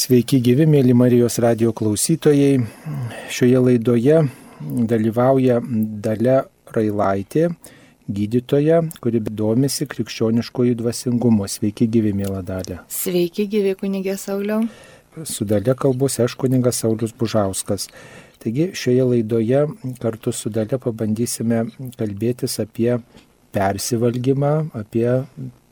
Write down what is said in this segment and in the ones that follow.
Sveiki gyvi, mėly Marijos radio klausytojai. Šioje laidoje dalyvauja Dalia Railaitė, gydytoja, kuri domisi krikščioniškojų dvasingumo. Sveiki gyvi, mėla Dalia. Sveiki gyvi, kunigė Sauliau. Su Dalia kalbos aš kunigas Saulis Bužauskas. Taigi šioje laidoje kartu su Dalia pabandysime kalbėtis apie persivalgymą, apie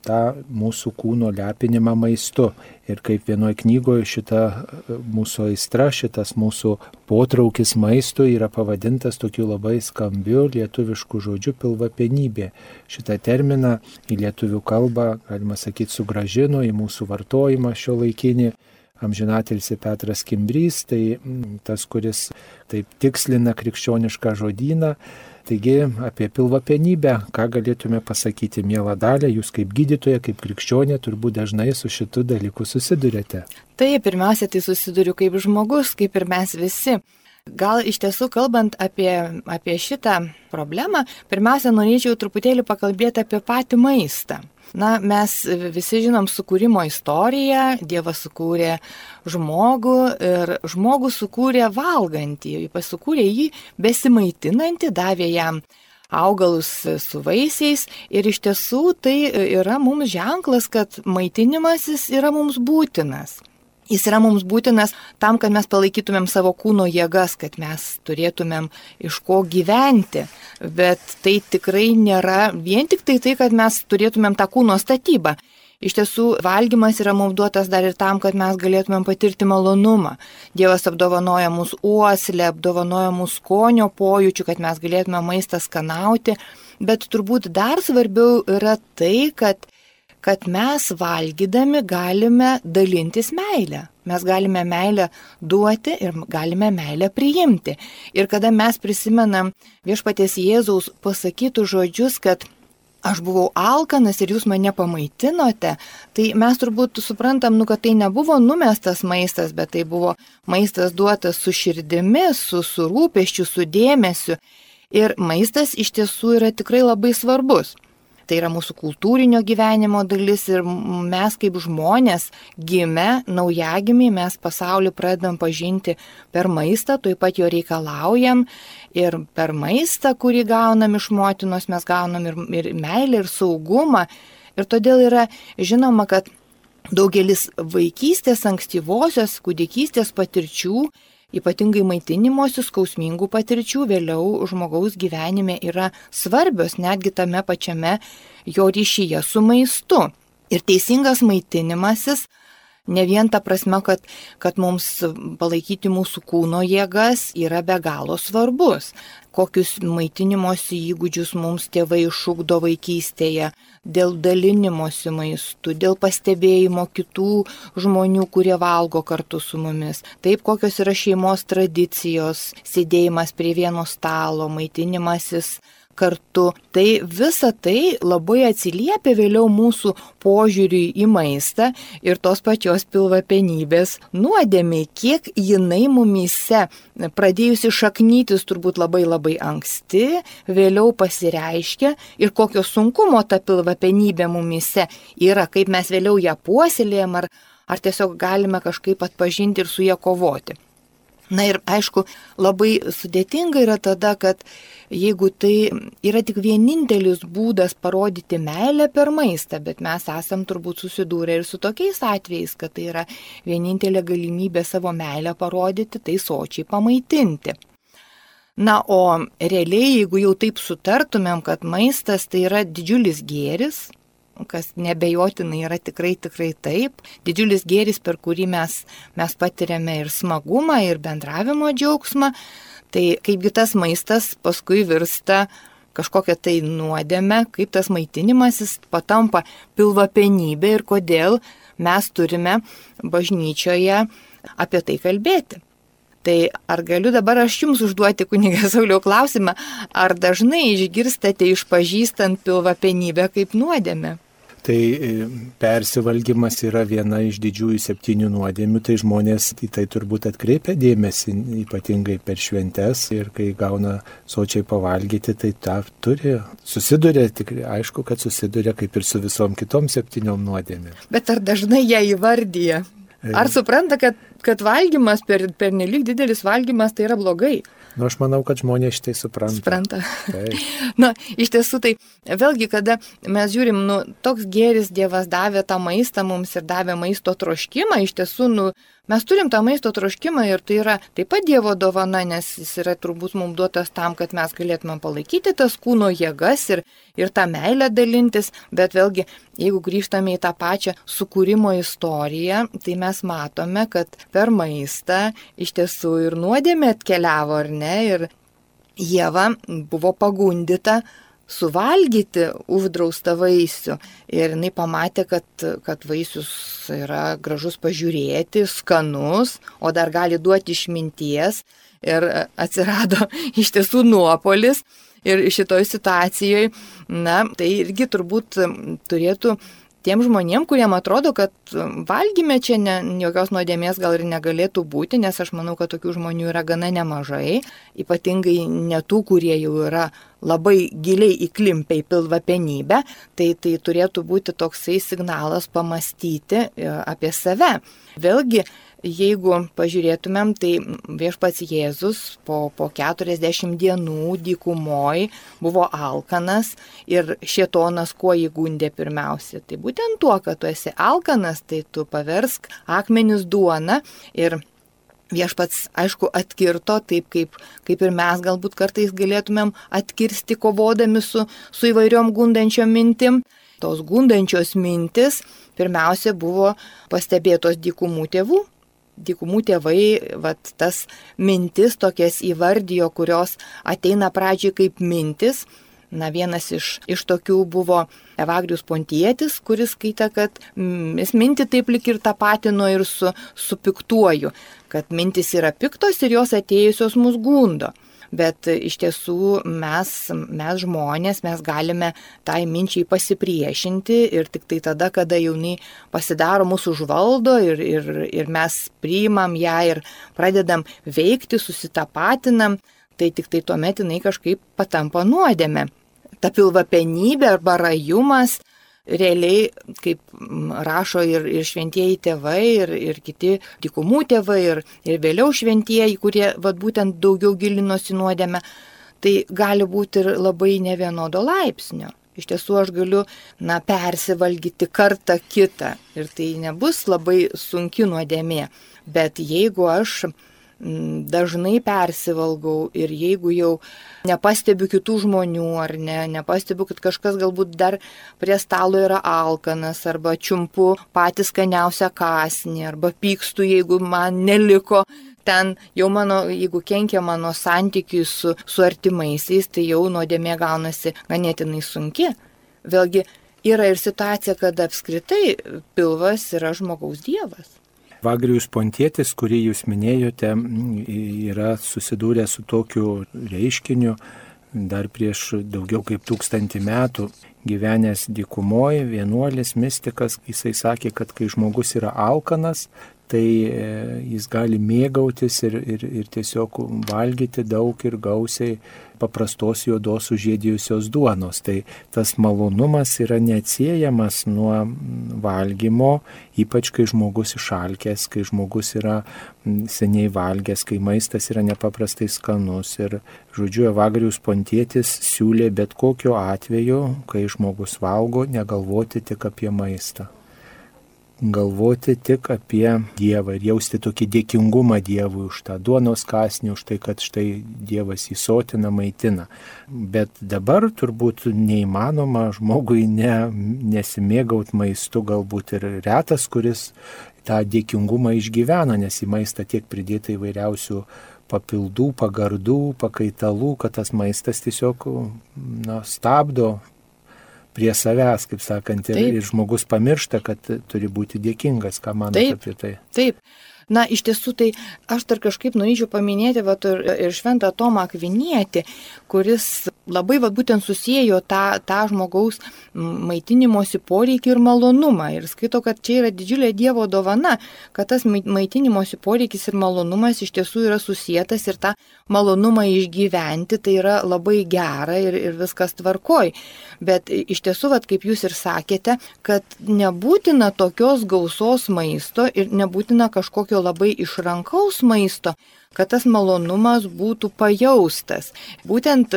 tą mūsų kūno lepinimą maistu. Ir kaip vienoje knygoje šita e, mūsų aistra, šitas mūsų potraukis maistu yra pavadintas tokiu labai skambiu lietuvišku žodžiu pilvapenybė. Šitą terminą į lietuvių kalbą, galima sakyti, sugražino į mūsų vartojimą šio laikinį amžinatilsi Petras Kimbrys, tai tas, kuris taip tikslina krikščionišką žodyną. Taigi apie pilvapenybę, ką galėtume pasakyti, mėla dalė, jūs kaip gydytoja, kaip krikščionė turbūt dažnai su šitu dalyku susidurėte. Tai pirmiausia, tai susiduriu kaip žmogus, kaip ir mes visi. Gal iš tiesų kalbant apie, apie šitą problemą, pirmiausia, norėčiau truputėlį pakalbėti apie patį maistą. Na, mes visi žinom sukūrimo istoriją, Dievas sukūrė žmogų ir žmogų sukūrė valgantį, pasukūrė jį besimaitinantį, davė jam augalus su vaisiais. Ir iš tiesų tai yra mums ženklas, kad maitinimasis yra mums būtinas. Jis yra mums būtinas tam, kad mes palaikytumėm savo kūno jėgas, kad mes turėtumėm iš ko gyventi. Bet tai tikrai nėra vien tik tai tai, kad mes turėtumėm tą kūno statybą. Iš tiesų, valgymas yra mums duotas dar ir tam, kad mes galėtumėm patirti malonumą. Dievas apdovanoja mūsų uoslę, apdovanoja mūsų skonio pojūčių, kad mes galėtume maistą skanauti. Bet turbūt dar svarbiau yra tai, kad kad mes valgydami galime dalintis meilę. Mes galime meilę duoti ir galime meilę priimti. Ir kada mes prisimenam viešpaties Jėzaus pasakytų žodžius, kad aš buvau alkanas ir jūs mane pamaitinote, tai mes turbūt suprantam, nu, kad tai nebuvo numestas maistas, bet tai buvo maistas duotas su širdimi, su, su rūpeščiu, su dėmesiu. Ir maistas iš tiesų yra tikrai labai svarbus tai yra mūsų kultūrinio gyvenimo dalis ir mes kaip žmonės gimę, naujagimiai, mes pasaulį pradedam pažinti per maistą, taip pat jo reikalaujam ir per maistą, kurį gaunam iš motinos, mes gaunam ir, ir meilę, ir saugumą. Ir todėl yra žinoma, kad daugelis vaikystės, ankstyvosios, kūdikystės patirčių ypatingai maitinimosi skausmingų patirčių vėliau žmogaus gyvenime yra svarbios netgi tame pačiame jo ryšyje su maistu. Ir teisingas maitinimasis ne vien ta prasme, kad, kad mums palaikyti mūsų kūno jėgas yra be galo svarbus. Kokius maitinimosi įgūdžius mums tėvai išūkdo vaikystėje, dėl dalinimosi maistu, dėl pastebėjimo kitų žmonių, kurie valgo kartu su mumis. Taip, kokios yra šeimos tradicijos, sėdėjimas prie vieno stalo, maitinimasis kartu. Tai visa tai labai atsiliepia vėliau mūsų požiūriui į maistą ir tos pačios pilvapenybės nuodėmiai, kiek jinai mumise pradėjusi šaknytis turbūt labai labai anksti, vėliau pasireiškia ir kokio sunkumo ta pilvapenybė mumise yra, kaip mes vėliau ją puoselėjam ar, ar tiesiog galime kažkaip atpažinti ir su ją kovoti. Na ir aišku, labai sudėtinga yra tada, kad jeigu tai yra tik vienintelis būdas parodyti meilę per maistą, bet mes esam turbūt susidūrę ir su tokiais atvejais, kad tai yra vienintelė galimybė savo meilę parodyti, tai sočiai pamaitinti. Na, o realiai, jeigu jau taip sutartumėm, kad maistas tai yra didžiulis gėris, kas nebejotinai yra tikrai tikrai taip. Didžiulis gėris, per kurį mes, mes patiriame ir smagumą, ir bendravimo džiaugsmą. Tai kaipgi tas maistas paskui virsta kažkokią tai nuodėmę, kaip tas maitinimasis patampa pilvapenybė ir kodėl mes turime bažnyčioje apie tai kalbėti. Tai ar galiu dabar aš jums užduoti, kunigas Sauliau, klausimą, ar dažnai išgirstate išpažįstant pilvapenybę kaip nuodėmę? Tai e, persivalgymas yra viena iš didžiųjų septynių nuodėmių, tai žmonės į tai turbūt atkreipia dėmesį, ypatingai per šventes ir kai gauna sočiai pavalgyti, tai tą turi, susiduria, tikrai aišku, kad susiduria kaip ir su visom kitom septyniom nuodėmėm. Bet ar dažnai ją įvardyja? Ar supranta, kad, kad valgymas, per, per nelik didelis valgymas tai yra blogai? Nu, aš manau, kad žmonės šitai supranta. Supranta. Na, iš tiesų, tai vėlgi, kada mes žiūrim, nu, toks geris Dievas davė tą maistą mums ir davė maisto troškimą, iš tiesų, nu, Mes turim tą maisto troškimą ir tai yra taip pat Dievo dovana, nes jis yra turbūt mums duotas tam, kad mes galėtume palaikyti tas kūno jėgas ir, ir tą meilę dalintis, bet vėlgi, jeigu grįžtame į tą pačią sukūrimo istoriją, tai mes matome, kad per maistą iš tiesų ir nuodėmė atkeliavo, ar ne, ir Jėva buvo pagundita suvalgyti uždraustą vaisių. Ir jinai pamatė, kad, kad vaisius yra gražus pažiūrėti, skanus, o dar gali duoti išminties. Ir atsirado iš tiesų nuopolis. Ir šitoj situacijoje, na, tai irgi turbūt turėtų tiem žmonėm, kuriem atrodo, kad valgyme čia ne, jokios nuodėmės gal ir negalėtų būti, nes aš manau, kad tokių žmonių yra gana nemažai, ypatingai netų, kurie jau yra labai giliai įklimpę į pilvapenybę, tai tai turėtų būti toksai signalas pamastyti e, apie save. Vėlgi, Jeigu pažiūrėtumėm, tai viešpats Jėzus po, po 40 dienų dykumoj buvo alkanas ir šietonas kuo įgundė pirmiausia. Tai būtent tuo, kad tu esi alkanas, tai tu paversk akmenis duona ir Viešpats, aišku, atkirto taip, kaip, kaip ir mes galbūt kartais galėtumėm atkirsti kovodami su, su įvairiom gundančiom mintim. Tos gundančios mintis pirmiausia buvo pastebėtos dykumų tėvų, dykumų tėvai vat, tas mintis tokias įvardijo, kurios ateina pradžiai kaip mintis. Na, vienas iš, iš tokių buvo Evagrius Pontietis, kuris skaita, kad mm, jis minti taip lik ir tą patino ir su, su piktuoju, kad mintis yra piktos ir jos atėjusios mus gundo bet iš tiesų mes, mes žmonės, mes galime tai minčiai pasipriešinti ir tik tai tada, kada jauni pasidaro mūsų užvaldo ir, ir, ir mes priimam ją ir pradedam veikti, susitapatinam, tai tik tai tuomet jinai kažkaip patampa nuodėme. Ta pilvapenybė arba rajumas realiai, kaip rašo ir, ir šventieji tėvai, ir, ir kiti tikumų tėvai, ir, ir vėliau šventieji, kurie vat, būtent daugiau gilinosi nuodėme, tai gali būti ir labai nevienodo laipsnio. Iš tiesų aš galiu, na, persivalgyti kartą kitą ir tai nebus labai sunki nuodėmė. Bet jeigu aš dažnai persivalgau ir jeigu jau nepastebiu kitų žmonių ar ne, nepastebiu, kad kažkas galbūt dar prie stalo yra alkanas arba čiumpu patys skaniausią kasnį arba pykstu, jeigu man neliko ten jau mano, jeigu kenkia mano santykiui su, su artimaisiais, tai jau nuodėmė gaunasi ganėtinai sunki. Vėlgi yra ir situacija, kad apskritai pilvas yra žmogaus dievas. Vagrijus Pontietis, kurį jūs minėjote, yra susidūrę su tokiu reiškiniu dar prieš daugiau kaip tūkstantį metų. Gyvenęs dykumoje, vienuolis, mystikas, jisai sakė, kad kai žmogus yra alkanas, tai e, jis gali mėgautis ir, ir, ir tiesiog valgyti daug ir gausiai paprastos juodos užėdėjusios duonos. Tai tas malonumas yra neatsiejamas nuo valgymo, ypač kai žmogus išalkęs, kai žmogus yra seniai valgęs, kai maistas yra nepaprastai skanus. Ir, žodžiu, Evagrius Pontėtis siūlė bet kokiu atveju, kai žmogus valgo, negalvoti tik apie maistą galvoti tik apie Dievą ir jausti tokį dėkingumą Dievui už tą duonos kasnį, už tai, kad štai Dievas įsotina, maitina. Bet dabar turbūt neįmanoma žmogui ne, nesimėgaut maistu, galbūt ir retas, kuris tą dėkingumą išgyvena, nes į maistą tiek pridėta įvairiausių papildų, pagardų, pakaitalų, kad tas maistas tiesiog na, stabdo prie savęs, kaip sakant, ir, ir žmogus pamiršta, kad turi būti dėkingas, ką taip, apie tai. Taip. Na, iš tiesų, tai aš dar kažkaip norėčiau paminėti vat, ir, ir šventą Tomą Akvinietį, kuris labai va, būtent susijęjo tą, tą žmogaus maitinimosi poreikį ir malonumą. Ir skaito, kad čia yra didžiulė Dievo dovana, kad tas maitinimosi poreikis ir malonumas iš tiesų yra susijęs ir tą malonumą išgyventi, tai yra labai gera ir, ir viskas tvarkoj. Bet iš tiesų, va, kaip jūs ir sakėte, kad nebūtina tokios gausos maisto ir nebūtina kažkokio labai išrankaus maisto, kad tas malonumas būtų pajaustas. Būtent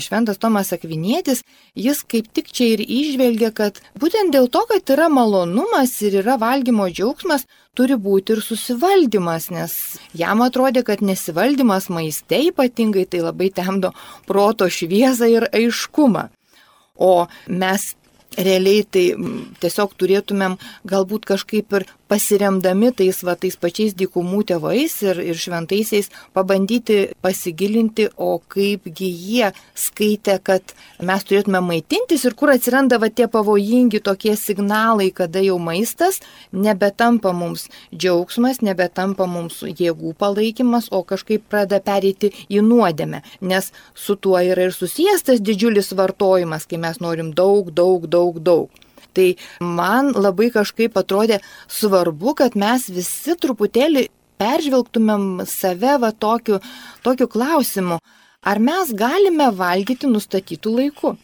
Šventas Tomas Akvinėtis, jis kaip tik čia ir išvelgia, kad būtent dėl to, kad yra malonumas ir yra valgymo džiaugsmas, turi būti ir susivaldymas, nes jam atrodė, kad nesivaldymas maiste ypatingai tai labai temdo proto šviesą ir aiškumą. O mes realiai tai tiesiog turėtumėm galbūt kažkaip ir pasiremdami tais, va, tais pačiais dykumų tėvais ir, ir šventaisiais pabandyti pasigilinti, o kaipgi jie skaitė, kad mes turėtume maitintis ir kur atsiranda va, tie pavojingi tokie signalai, kada jau maistas nebetampa mums džiaugsmas, nebetampa mums jėgų palaikymas, o kažkaip pradeda pereiti į nuodėmę, nes su tuo yra ir susijęs tas didžiulis vartojimas, kai mes norim daug, daug, daug, daug. Tai man labai kažkaip atrodė svarbu, kad mes visi truputėlį peržvelgtumėm save va tokiu, tokiu klausimu, ar mes galime valgyti nustatytų laikų?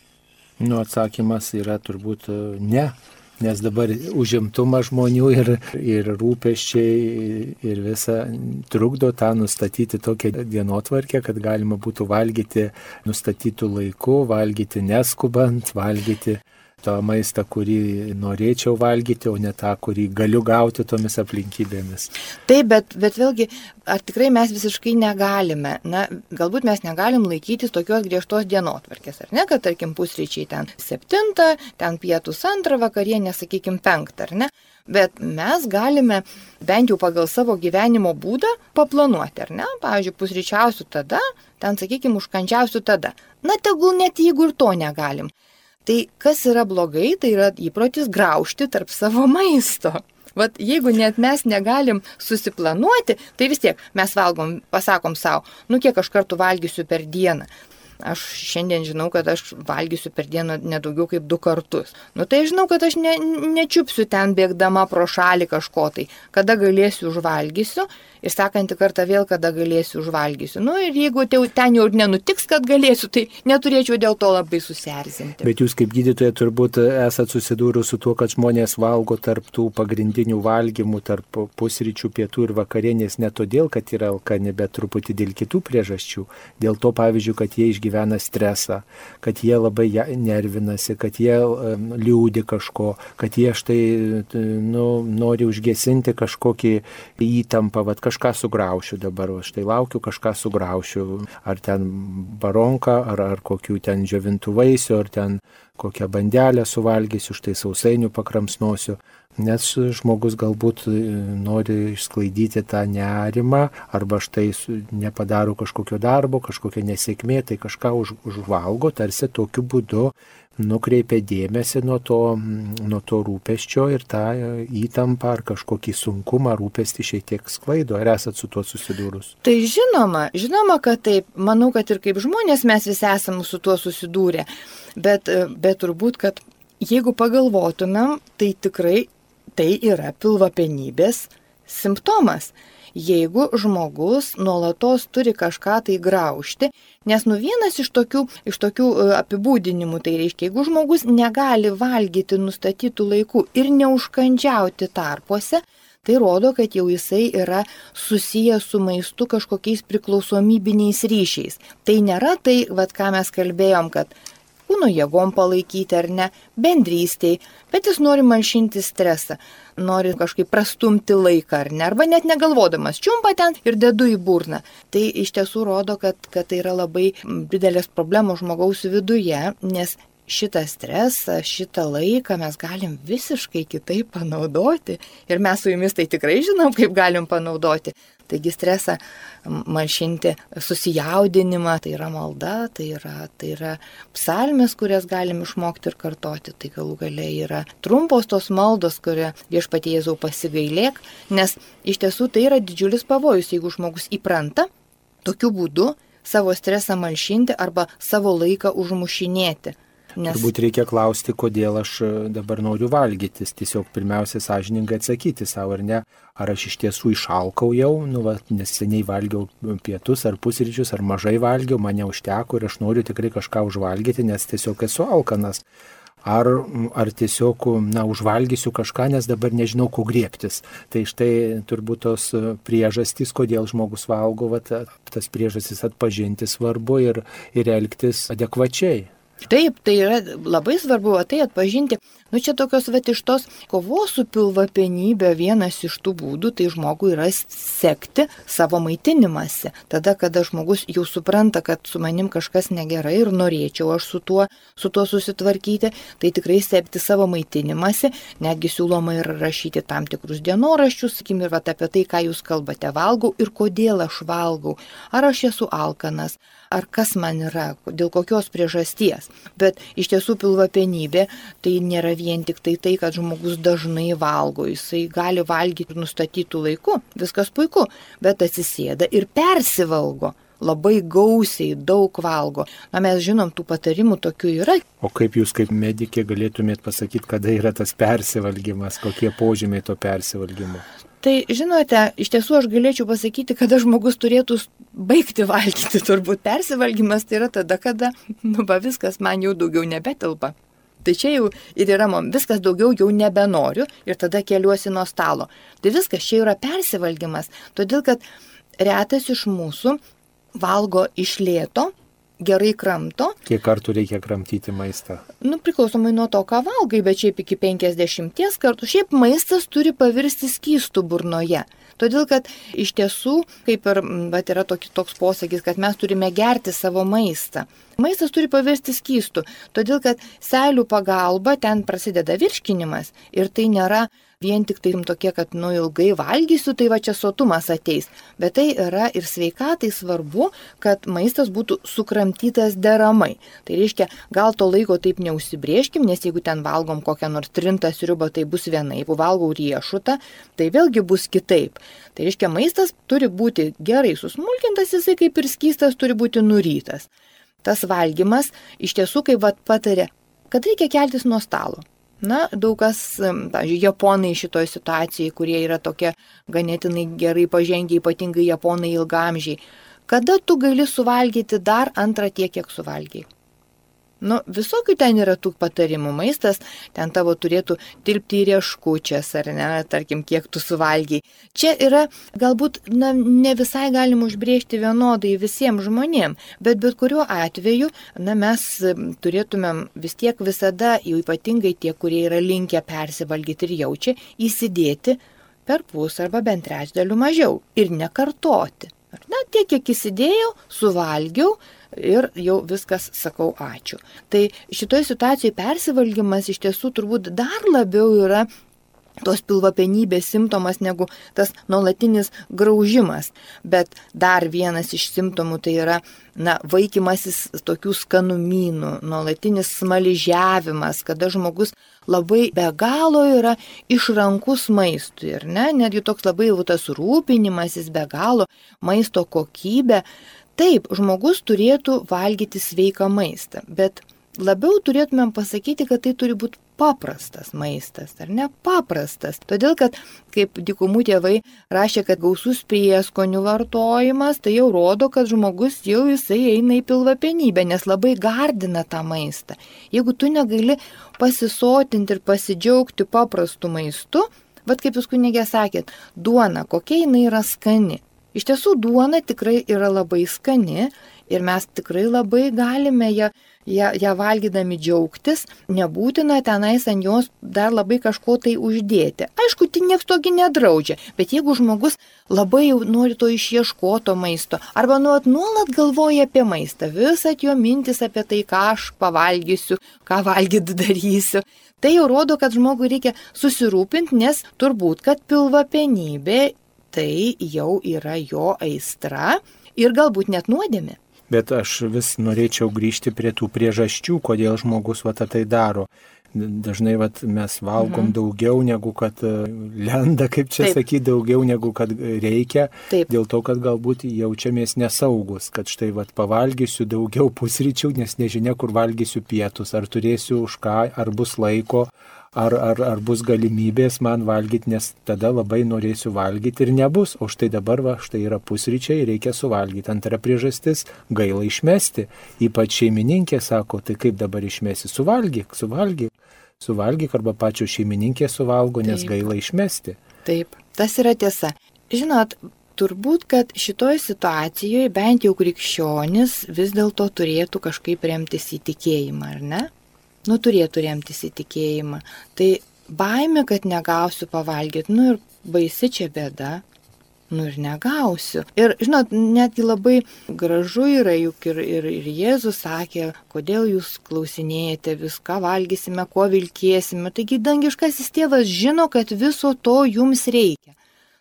Nu, atsakymas yra turbūt e, ne, nes dabar užimtumas žmonių ir, ir rūpeščiai ir visa trukdo tą nustatyti tokią dienotvarkę, kad galima būtų valgyti nustatytų laikų, valgyti neskubant, valgyti tą maistą, kurį norėčiau valgyti, o ne tą, kurį galiu gauti tomis aplinkybėmis. Taip, bet, bet vėlgi, ar tikrai mes visiškai negalime, na, galbūt mes negalim laikytis tokios griežtos dienotvarkės, ar ne, kad tarkim pusryčiai ten 7, ten pietus 2, vakarienė, sakykime, 5, ar ne? Bet mes galime bent jau pagal savo gyvenimo būdą paplanuoti, ar ne? Pavyzdžiui, pusryčiausiu tada, ten, sakykime, užkandžiausiu tada. Na, tegul net jeigu ir to negalim. Tai kas yra blogai, tai yra įprotis graužti tarp savo maisto. Vat jeigu net mes negalim susiplanuoti, tai vis tiek mes valgom, pasakom savo, nu kiek aš kartų valgysiu per dieną. Aš šiandien žinau, kad aš valgysiu per dieną nedaugiau kaip du kartus. Nu tai žinau, kad aš ne, nečiupsiu ten bėgdama pro šalį kažko tai. Kada galėsiu užvalgysiu ir sekantį kartą vėl, kada galėsiu užvalgysiu. Nu ir jeigu ten jau nenutiks, kad galėsiu, tai neturėčiau dėl to labai susierzinti. Bet jūs kaip gydytoja turbūt esate susidūrus su tuo, kad žmonės valgo tarp tų pagrindinių valgymų, tarp pusryčių, pietų ir vakarienės ne todėl, kad yra alkani, bet truputį dėl kitų priežasčių. Dėl to, pavyzdžiui, kad jie išgyvena stresą, kad jie labai nervinasi, kad jie liūdi kažko, kad jie štai nu, nori užgesinti kažkokį įtampą, vat, kažką sugraušiu dabar, o štai laukiu, kažką sugraušiu, ar ten baronką, ar, ar kokių ten džiovintų vaisių, ar ten kokią bandelę suvalgysiu, štai sausainių pakramsnosiu. Nes žmogus galbūt e, nori išsklaidyti tą nerimą, arba štai nepadaro kažkokio darbo, kažkokia nesėkmė, tai kažką už, užvalgo, tarsi tokiu būdu nukreipia dėmesį nuo to, nuo to rūpeščio ir tą įtampą ar kažkokį sunkumą rūpestį šiek tiek sklaido. Ar esat su tuo susidūrus? Tai žinoma, žinoma, kad taip. Manau, kad ir kaip žmonės mes visi esame su tuo susidūrę. Bet, bet turbūt, kad jeigu pagalvotumėm, tai tikrai tai yra pilvapenybės simptomas jeigu žmogus nuolatos turi kažką tai graužti, nes nu vienas iš tokių, iš tokių e, apibūdinimų tai reiškia, jeigu žmogus negali valgyti nustatytų laikų ir neužkandžiauti tarpuose, tai rodo, kad jau jisai yra susijęs su maistu kažkokiais priklausomybiniais ryšiais. Tai nėra tai, vad ką mes kalbėjom, kad kūno jėgom palaikyti ar ne, bendrystėj, bet jis nori malšinti stresą, nori kažkaip prastumti laiką ar ne, arba net negalvodamas, čiumpa ten ir dedu į burną. Tai iš tiesų rodo, kad, kad tai yra labai didelės problemos žmogaus viduje, nes šitą stresą, šitą laiką mes galim visiškai kitaip panaudoti. Ir mes su jumis tai tikrai žinom, kaip galim panaudoti. Taigi stresą malšinti susijaudinimą, tai yra malda, tai yra, tai yra psalmės, kurias galim išmokti ir kartoti. Tai galų galiai yra trumpos tos maldos, kurie viešpatie Jėzau pasigailėk, nes iš tiesų tai yra didžiulis pavojus, jeigu žmogus įpranta tokiu būdu savo stresą malšinti arba savo laiką užmušinėti. Nes... Turbūt reikia klausti, kodėl aš e, dabar noriu valgytis. Tiesiog pirmiausia, sąžininkai atsakyti savo, ar ne, ar aš iš tiesų išalkau jau, nu, va, nes seniai valgiau pietus ar pusryčius, ar mažai valgiau, mane užteko ir aš noriu tikrai kažką užvalgyti, nes tiesiog esu alkanas. Ar, ar tiesiog, na, užvalgysiu kažką, nes dabar nežinau, ko griebtis. Tai štai turbūt tos priežastys, kodėl žmogus valgo, va, tas priežastys atpažinti svarbu ir, ir elgtis adekvačiai. Taip, tai yra labai svarbu tai atpažinti. Nu čia tokios va iš tos kovos su pilvapenybė vienas iš tų būdų, tai žmogui yra sekti savo maitinimąsi. Tada, kada žmogus jau supranta, kad su manim kažkas negerai ir norėčiau aš su tuo, su tuo susitvarkyti, tai tikrai sekti savo maitinimąsi, netgi siūloma ir rašyti tam tikrus dienoraščius, sakykim, ir va apie tai, ką jūs kalbate, valgau ir kodėl aš valgau. Ar aš esu alkanas, ar kas man yra, dėl kokios priežasties. Bet iš tiesų pilvapenybė tai nėra vien tik tai tai, kad žmogus dažnai valgo, jisai gali valgyti nustatytų laikų, viskas puiku, bet atsisėda ir persivalgo labai gausiai, daug valgo. Na, mes žinom, tų patarimų tokių yra. O kaip jūs kaip medikė galėtumėt pasakyti, kada yra tas persivalgymas, kokie požymiai to persivalgymo? Tai žinote, iš tiesų aš galėčiau pasakyti, kada žmogus turėtų baigti valgyti. Turbūt persivalgymas tai yra tada, kada, nu, va viskas man jau daugiau nebetelpa. Tai čia jau ir yra, man viskas daugiau jau nebenoriu ir tada keliuosi nuo stalo. Tai viskas čia yra persivalgymas, todėl kad retas iš mūsų valgo iš lėto, gerai kramto. Kiek kartų reikia kramtyti maistą? Nu, priklausomai nuo to, ką valgai, bet šiaip iki 50 kartų. Šiaip maistas turi pavirsti skystų burnoje. Todėl, kad iš tiesų, kaip ir bet yra toks, toks posakis, kad mes turime gerti savo maistą. Maistas turi pavirsti skystų, todėl kad seilių pagalba ten prasideda virškinimas ir tai nėra vien tik tai tokie, kad nu ilgai valgysiu, tai va čia sotumas ateis. Bet tai yra ir sveikatai svarbu, kad maistas būtų sukramtytas deramai. Tai reiškia, gal to laiko taip neužsibrieškim, nes jeigu ten valgom kokią nors trintą sriubą, tai bus vienaip, valgau riešutą, tai vėlgi bus kitaip. Tai reiškia, maistas turi būti gerai susmulkintas, jisai kaip ir skystas turi būti nurytas. Tas valgymas iš tiesų, kaip pat patarė, kad reikia keltis nuo stalo. Na, daug kas, pavyzdžiui, japonai šitoje situacijoje, kurie yra tokie ganėtinai gerai pažengę, ypatingai japonai ilgamžiai, kada tu gali suvalgyti dar antrą tiek, kiek suvalgiai? Nu, visokių ten yra tų patarimų. Maistas ten tavo turėtų tilpti į rieškučias, ar ne, tarkim, kiek tu suvalgiai. Čia yra galbūt na, ne visai galim užbriežti vienodai visiems žmonėms, bet bet kuriuo atveju na, mes turėtumėm vis tiek visada, jau ypatingai tie, kurie yra linkę persivalgyti ir jaučia, įsidėti per pus arba bent trečdalių mažiau ir nekartoti. Na, tiek, kiek įsidėjau, suvalgiau, ir jau viskas sakau ačiū. Tai šitoje situacijoje persivalgymas iš tiesų turbūt dar labiau yra tos pilvapenybės simptomas negu tas nuolatinis graužimas. Bet dar vienas iš simptomų tai yra, na, vaikymasis tokių skanumynų, nuolatinis smaližiavimas, kada žmogus labai be galo yra išrankus maistui, ir ne, netgi toks labai jau tas rūpinimasis be galo maisto kokybė, Taip, žmogus turėtų valgyti sveiką maistą, bet labiau turėtumėm pasakyti, kad tai turi būti paprastas maistas, ar ne paprastas. Todėl, kad kaip dikumų tėvai rašė, kad gausus prieskonių vartojimas, tai jau rodo, kad žmogus jau jisai eina į pilvapenybę, nes labai gardina tą maistą. Jeigu tu negali pasisotinti ir pasidžiaugti paprastu maistu, bet kaip jūs kunigė sakėt, duona, kokia jinai yra skani. Iš tiesų duona tikrai yra labai skani ir mes tikrai labai galime ją, ją, ją valgydami džiaugtis, nebūtina tenais ant jos dar labai kažko tai uždėti. Aišku, tai niekas togi nedraudžia, bet jeigu žmogus labai jau nori to išieškoto maisto arba nuolat nuolat galvoja apie maistą, visat jo mintis apie tai, ką aš pavalgysiu, ką valgyt darysiu, Tai jau rodo, kad žmogui reikia susirūpinti, nes turbūt, kad pilvapenybė tai jau yra jo aistra ir galbūt net nuodėmė. Bet aš vis norėčiau grįžti prie tų priežasčių, kodėl žmogus va tai daro. Dažnai vat, mes valgom mhm. daugiau negu kad e, lenda, kaip čia sakyti, daugiau negu kad reikia. Taip. Dėl to, kad galbūt jaučiamės nesaugus, kad štai vat, pavalgysiu daugiau pusryčių, nes nežinia, kur valgysiu pietus, ar turėsiu už ką, ar bus laiko, ar, ar, ar bus galimybės man valgyti, nes tada labai norėsiu valgyti ir nebus. O štai dabar, va, štai yra pusryčiai, reikia suvalgyti. Antra priežastis - gaila išmesti. Ypač šeimininkė sako, tai kaip dabar išmesi, suvalgyk, suvalgyk. Suvalgyk arba pačio šeimininkė suvalgo, nes Taip. gaila išmesti. Taip, tas yra tiesa. Žinot, turbūt, kad šitoje situacijoje bent jau krikščionis vis dėlto turėtų kažkaip remtis į tikėjimą, ar ne? Nu turėtų remtis į tikėjimą. Tai baime, kad negausiu pavalgyti, nu ir baisi čia bėda. Nu ir negausiu. Ir, žinot, netgi labai gražu yra, juk ir, ir, ir Jėzus sakė, kodėl jūs klausinėjate viską, valgysime, kuo vilkėsime. Taigi dangiškasis tėvas žino, kad viso to jums reikia.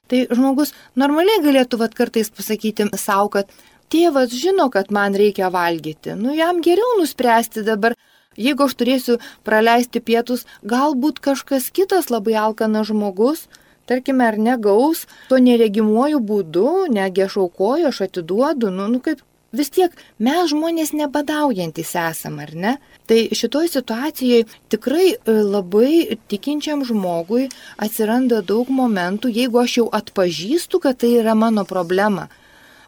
Tai žmogus normaliai galėtų vat kartais pasakyti savo, kad tėvas žino, kad man reikia valgyti. Nu jam geriau nuspręsti dabar, Jeigu aš turėsiu praleisti pietus, galbūt kažkas kitas labai alkanas žmogus, tarkime, ar negaus, to neregimuoju būdu, negi aš aukoju, aš atiduodu, nu, nu kaip vis tiek mes žmonės nebadaujantis esam, ar ne? Tai šitoje situacijoje tikrai e, labai tikinčiam žmogui atsiranda daug momentų, jeigu aš jau atpažįstu, kad tai yra mano problema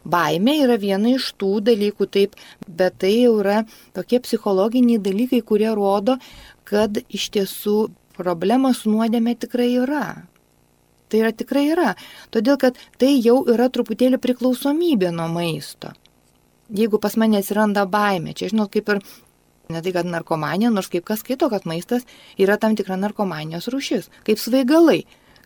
Baimė yra viena iš tų dalykų, taip, bet tai jau yra tokie psichologiniai dalykai, kurie rodo, kad iš tiesų problema su nuodėmė tikrai yra. Tai yra tikrai yra. Todėl, kad tai jau yra truputėlį priklausomybė nuo maisto. Jeigu pas mane atsiranda baimė, čia žinot, kaip ir ne tai, kad narkomanija, nors kaip kas skaito, kad maistas yra tam tikra narkomanijos rušis, kaip svaigalai.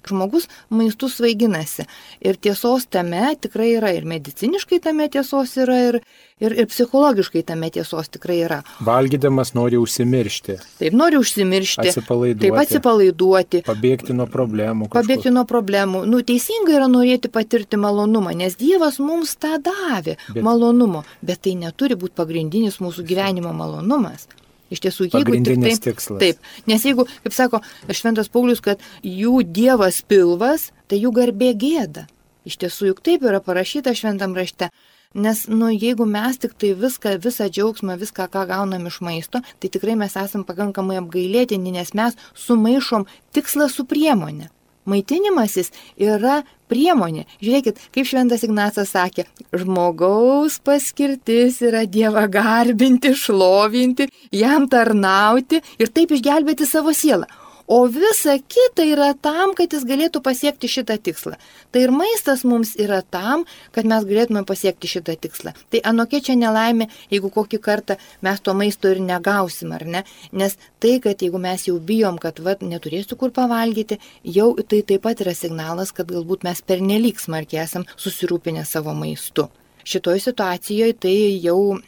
Žmogus maistų svaiginasi. Ir tiesos tame tikrai yra. Ir mediciniškai tame tiesos yra, ir, ir, ir psichologiškai tame tiesos tikrai yra. Valgydamas nori užsimiršti. Taip, nori užsimiršti. Atsipalaiduoti. Taip, atsipalaiduoti. Pabėgti nuo problemų. Kažkur. Pabėgti nuo problemų. Nu, teisingai yra norėti patirti malonumą, nes Dievas mums tą davė. Bet... Malonumo. Bet tai neturi būti pagrindinis mūsų gyvenimo malonumas. Iš tiesų, jeigu tik tai, tikslas. Taip, nes jeigu, kaip sako Šventas Paulius, kad jų dievas pilvas, tai jų garbė gėda. Iš tiesų, juk taip yra parašyta šventam rašte. Nes, nu, jeigu mes tik tai viską, visą džiaugsmą, viską, ką gaunam iš maisto, tai tikrai mes esam pakankamai apgailėtini, nes mes sumaišom tikslą su priemonė. Maitinimasis yra priemonė. Žiūrėkit, kaip Šventas Ignacas sakė, žmogaus paskirtis yra Dievą garbinti, šlovinti, jam tarnauti ir taip išgelbėti savo sielą o visa kita yra tam, kad jis galėtų pasiekti šitą tikslą. Tai ir maistas mums yra tam, kad mes galėtume pasiekti šitą tikslą. Tai anokia čia nelaimė, jeigu kokį kartą mes to maisto ir negausim, ar ne? Nes tai, kad jeigu mes jau bijom, kad vat, neturėsiu kur pavalgyti, jau tai taip pat yra signalas, kad galbūt mes pernelyg smarkiai esam susirūpinę savo maistu. Šitoje situacijoje tai jau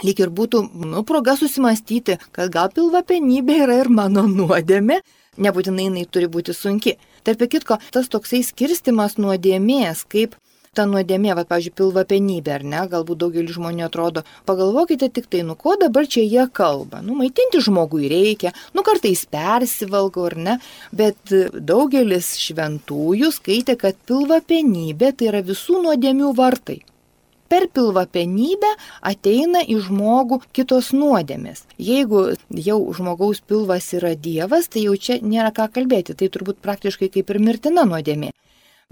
lyg ir būtų, nu, proga susimastyti, kad gal pilvapenybė yra ir mano nuodėmė, Nebūtinai jinai turi būti sunki. Tarp kitko, tas toksai skirstimas nuodėmės, kaip ta nuodėmė, va, pavyzdžiui, pilvapenybė, ar ne, galbūt daugelis žmonių atrodo, pagalvokite tik tai, nu ko dabar čia jie kalba, nu maitinti žmogui reikia, nu kartais persivalgo, ar ne, bet daugelis šventųjų skaitė, kad pilvapenybė tai yra visų nuodėmių vartai per pilvapenybę ateina į žmogų kitos nuodėmės. Jeigu jau žmogaus pilvas yra Dievas, tai jau čia nėra ką kalbėti, tai turbūt praktiškai kaip ir mirtina nuodėmė.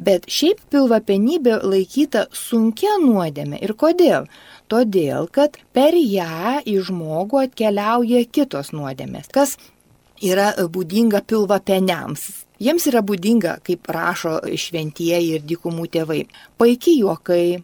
Bet šiaip pilvapenybė laikyta sunkia nuodėmė. Ir kodėl? Todėl, kad per ją į žmogų atkeliauja kitos nuodėmės. Kas yra būdinga pilvapeniams. Jiems yra būdinga, kaip rašo šventieji ir dykumų tėvai, paiki juokai,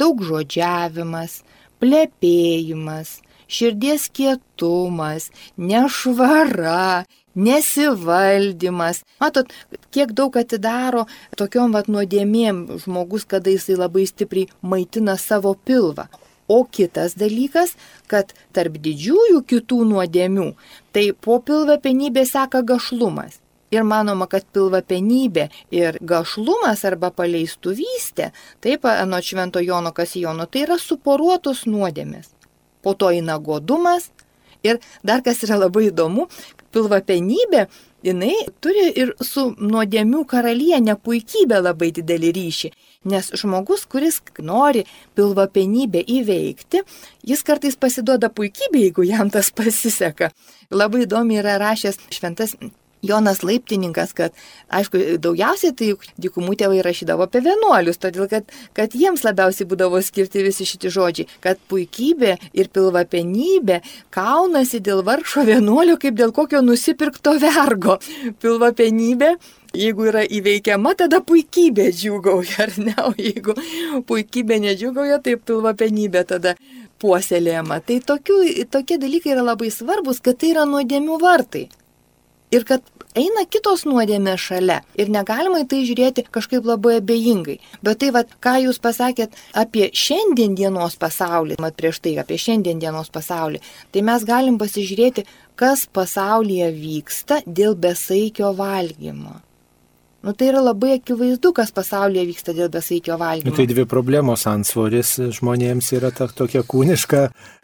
daug žodžiavimas, plepėjimas, širdies kietumas, nešvara, nesivaldymas. Matot, kiek daug atidaro tokiom vat nuodėmėm žmogus, kada jisai labai stipriai maitina savo pilvą. O kitas dalykas, kad tarp didžiųjų kitų nuodėmių, tai po pilvą penybė seka gašlumas. Ir manoma, kad pilvapenybė ir gašlumas arba paleistuvystė, taip anot Švento Jono Kasijono, tai yra suporuotos nuodėmės. Po to eina godumas ir dar kas yra labai įdomu, pilvapenybė jinai turi ir su nuodėmių karalienė puikybė labai didelį ryšį. Nes žmogus, kuris nori pilvapenybę įveikti, jis kartais pasiduoda puikybė, jeigu jam tas pasiseka. Labai įdomi yra rašęs šventas Jonas Laiptininkas, kad, aišku, daugiausiai tai dykumų tėvai rašydavo apie vienuolius, todėl kad, kad jiems labiausiai būdavo skirti visi šitie žodžiai, kad puikybė ir pilvapenybė kaunasi dėl vargšo vienuolio kaip dėl kokio nusipirkto vergo. Pilvapenybė jeigu yra įveikiama, tada puikybė džiugauja, ar ne? O jeigu puikybė nedžiugauja, tai pilvapenybė tada puoselėjama. Tai tokių, tokie dalykai yra labai svarbus, kad tai yra nuodėmių vartai. Ir kad eina kitos nuodėmės šalia ir negalima į tai žiūrėti kažkaip labai abejingai. Bet tai, vat, ką jūs pasakėt apie šiandien dienos pasaulį, mat prieš tai apie šiandien dienos pasaulį, tai mes galim pasižiūrėti, kas pasaulyje vyksta dėl besaikio valgymo. Nu, tai yra labai akivaizdu, kas pasaulyje vyksta dėl besaikio valgymo. Nu, tai dvi problemos ansvoris žmonėms yra ta, tokia kūniška,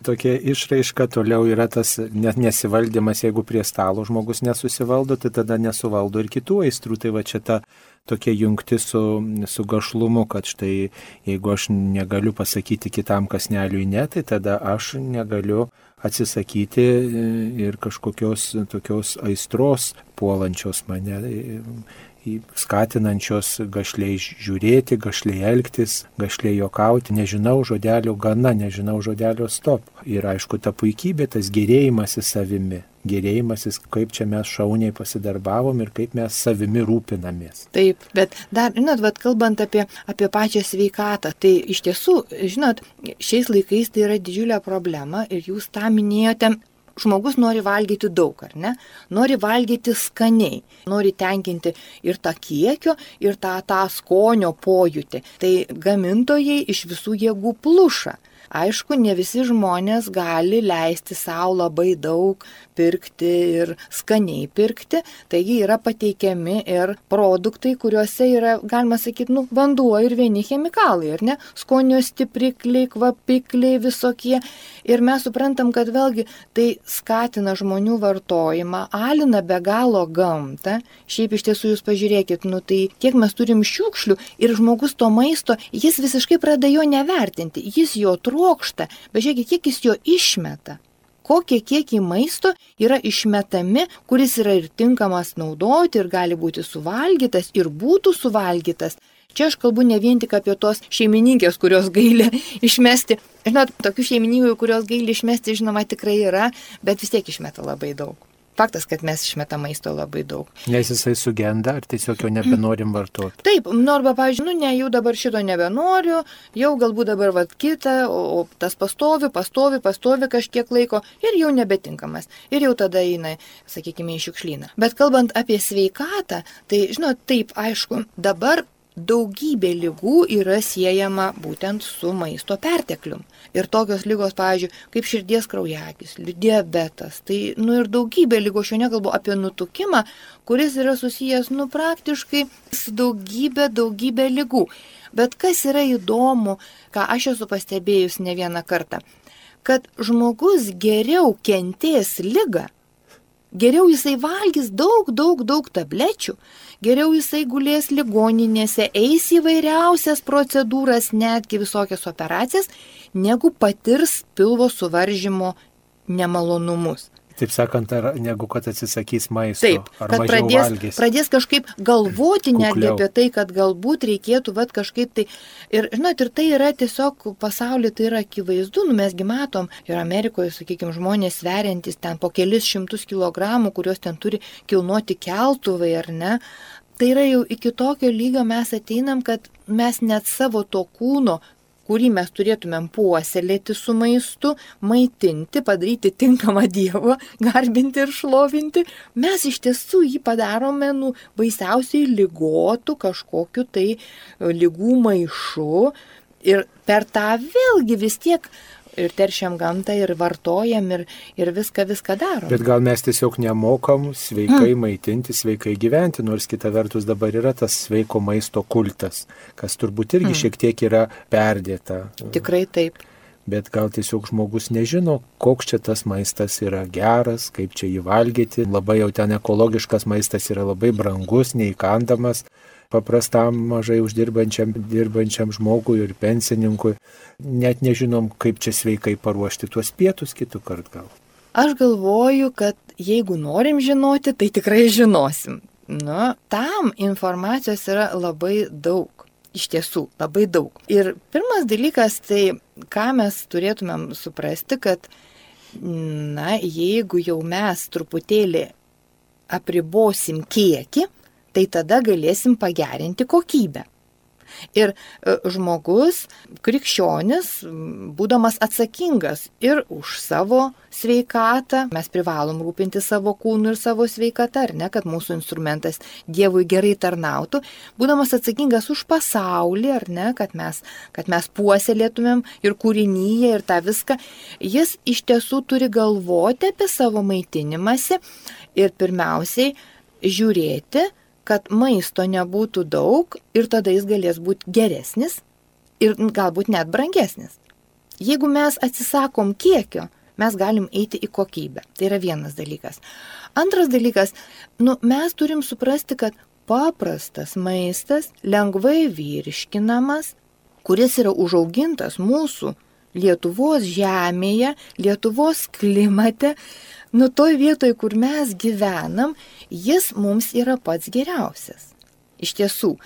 tokia išraiška, toliau yra tas nesivaldymas, jeigu prie stalo žmogus nesusivaldo, tai tada nesuvaldo ir kitų aistrų. Tai va čia ta tokia jungti su, su gašlumu, kad štai jeigu aš negaliu pasakyti kitam kasneliui ne, tai tada aš negaliu atsisakyti ir kažkokios tokios aistros puolančios mane skatinančios gašliai žiūrėti, gašliai elgtis, gašliai jokauti, nežinau žodelio gana, nežinau žodelio stop. Ir aišku, ta puikybė, tas gerėjimasis savimi, gerėjimasis, kaip čia mes šauniai pasidarbavom ir kaip mes savimi rūpinamės. Taip, bet dar, žinot, vat, kalbant apie, apie pačią sveikatą, tai iš tiesų, žinot, šiais laikais tai yra didžiulė problema ir jūs tą minėjote žmogus nori valgyti daug, ar ne? Nori valgyti skaniai, nori tenkinti ir tą kiekio, ir tą, tą skonio pojūtį. Tai gamintojai iš visų jėgų pluša. Aišku, ne visi žmonės gali leisti savo labai daug pirkti ir skaniai pirkti, taigi yra pateikiami ir produktai, kuriuose yra, galima sakyti, nu, vanduo ir vieni chemikalai, ar ne? Skonio stiprikliai, kvapikliai visokie. Ir mes suprantam, kad vėlgi tai skatina žmonių vartojimą, alina be galo gamtą. Šiaip iš tiesų jūs pažiūrėkit, nu tai kiek mes turim šiukšlių ir žmogus to maisto, jis visiškai pradeda jo nevertinti, jis jo trūko trokšta, bet žiūrėkit, kiek jis jo išmeta. Kokie kiekiai maisto yra išmetami, kuris yra ir tinkamas naudoti, ir gali būti suvalgytas, ir būtų suvalgytas. Čia aš kalbu ne vien tik apie tos šeimininkės, kurios gaili išmesti. Žinot, tokių šeimininkų, kurios gaili išmesti, žinoma, tikrai yra, bet vis tiek išmeta labai daug. Faktas, kad mes išmetam maisto labai daug. Nes jisai sugenda, ar tiesiog jo nebenorim vartoti? Taip, nu arba, pavyzdžiui, nu ne, jau dabar šito nebenoriu, jau galbūt dabar vad kitą, o, o tas pastovi, pastovi, pastovi kažkiek laiko ir jau nebetinkamas. Ir jau tada eina, sakykime, į šiukšlyną. Bet kalbant apie sveikatą, tai, žinot, taip, aišku, dabar daugybė lygų yra siejama būtent su maisto perteklium. Ir tokios lygos, pavyzdžiui, kaip širdies kraujagys, diabetas, tai, nu ir daugybė lygų, aš jau nekalbu apie nutukimą, kuris yra susijęs, nu praktiškai su daugybė, daugybė lygų. Bet kas yra įdomu, ką aš esu pastebėjus ne vieną kartą, kad žmogus geriau kentės lygą, geriau jisai valgys daug, daug, daug tablečių, geriau jisai gulės ligoninėse, eis įvairiausias procedūras, netgi visokias operacijas, negu patirs pilvo suvaržymo nemalonumus. Taip sakant, ar, negu kad atsisakys maisto. Taip, kad pradės, valgys. pradės kažkaip galvoti Kukliau. netgi apie tai, kad galbūt reikėtų vat, kažkaip tai. Ir, žinot, ir tai yra tiesiog pasaulyje, tai yra akivaizdu, nu, mesgi matom, ir Amerikoje, sakykime, žmonės sveriantis ten po kelis šimtus kilogramų, kuriuos ten turi kilnuoti keltuvai ar ne. Tai yra jau iki tokio lygio mes ateinam, kad mes net savo to kūno kurį mes turėtumėm puoselėti su maistu, maitinti, padaryti tinkamą Dievą, garbinti ir šlovinti, mes iš tiesų jį padarome, nu, baisiausiai lygotų kažkokiu tai e, lygų maišu. Ir per tą vėlgi vis tiek ir teršiam gamtą, ir vartojam, ir, ir viską, viską darom. Bet gal mes tiesiog nemokam sveikai hmm. maitinti, sveikai gyventi, nors kita vertus dabar yra tas sveiko maisto kultas, kas turbūt irgi hmm. šiek tiek yra perdėta. Tikrai taip. Bet gal tiesiog žmogus nežino, koks čia tas maistas yra geras, kaip čia jį valgyti. Labai jau ten ekologiškas maistas yra labai brangus, neįkandamas paprastam mažai uždirbančiam dirbančiam žmogui ir pensininkui. Net nežinom, kaip čia sveikai paruošti tuos pietus kitų kart gal. Aš galvoju, kad jeigu norim žinoti, tai tikrai žinosim. Nu, tam informacijos yra labai daug. Iš tiesų, labai daug. Ir pirmas dalykas, tai ką mes turėtumėm suprasti, kad, na, jeigu jau mes truputėlį apribosim kiekį, tai tada galėsim pagerinti kokybę. Ir e, žmogus, krikščionis, būdamas atsakingas ir už savo sveikatą, mes privalom rūpinti savo kūnu ir savo sveikatą, ar ne, kad mūsų instrumentas Dievui gerai tarnautų, būdamas atsakingas už pasaulį, ar ne, kad mes, kad mes puoselėtumėm ir kūrinyje ir tą viską, jis iš tiesų turi galvoti apie savo maitinimąsi ir pirmiausiai žiūrėti, kad maisto nebūtų daug ir tada jis galės būti geresnis ir galbūt net brangesnis. Jeigu mes atsisakom kiekio, mes galim eiti į kokybę. Tai yra vienas dalykas. Antras dalykas, nu, mes turim suprasti, kad paprastas maistas, lengvai virškinamas, kuris yra užaugintas mūsų Lietuvos žemėje, Lietuvos klimate, nu toj vietoj, kur mes gyvenam, jis mums yra pats geriausias. Iš tiesų.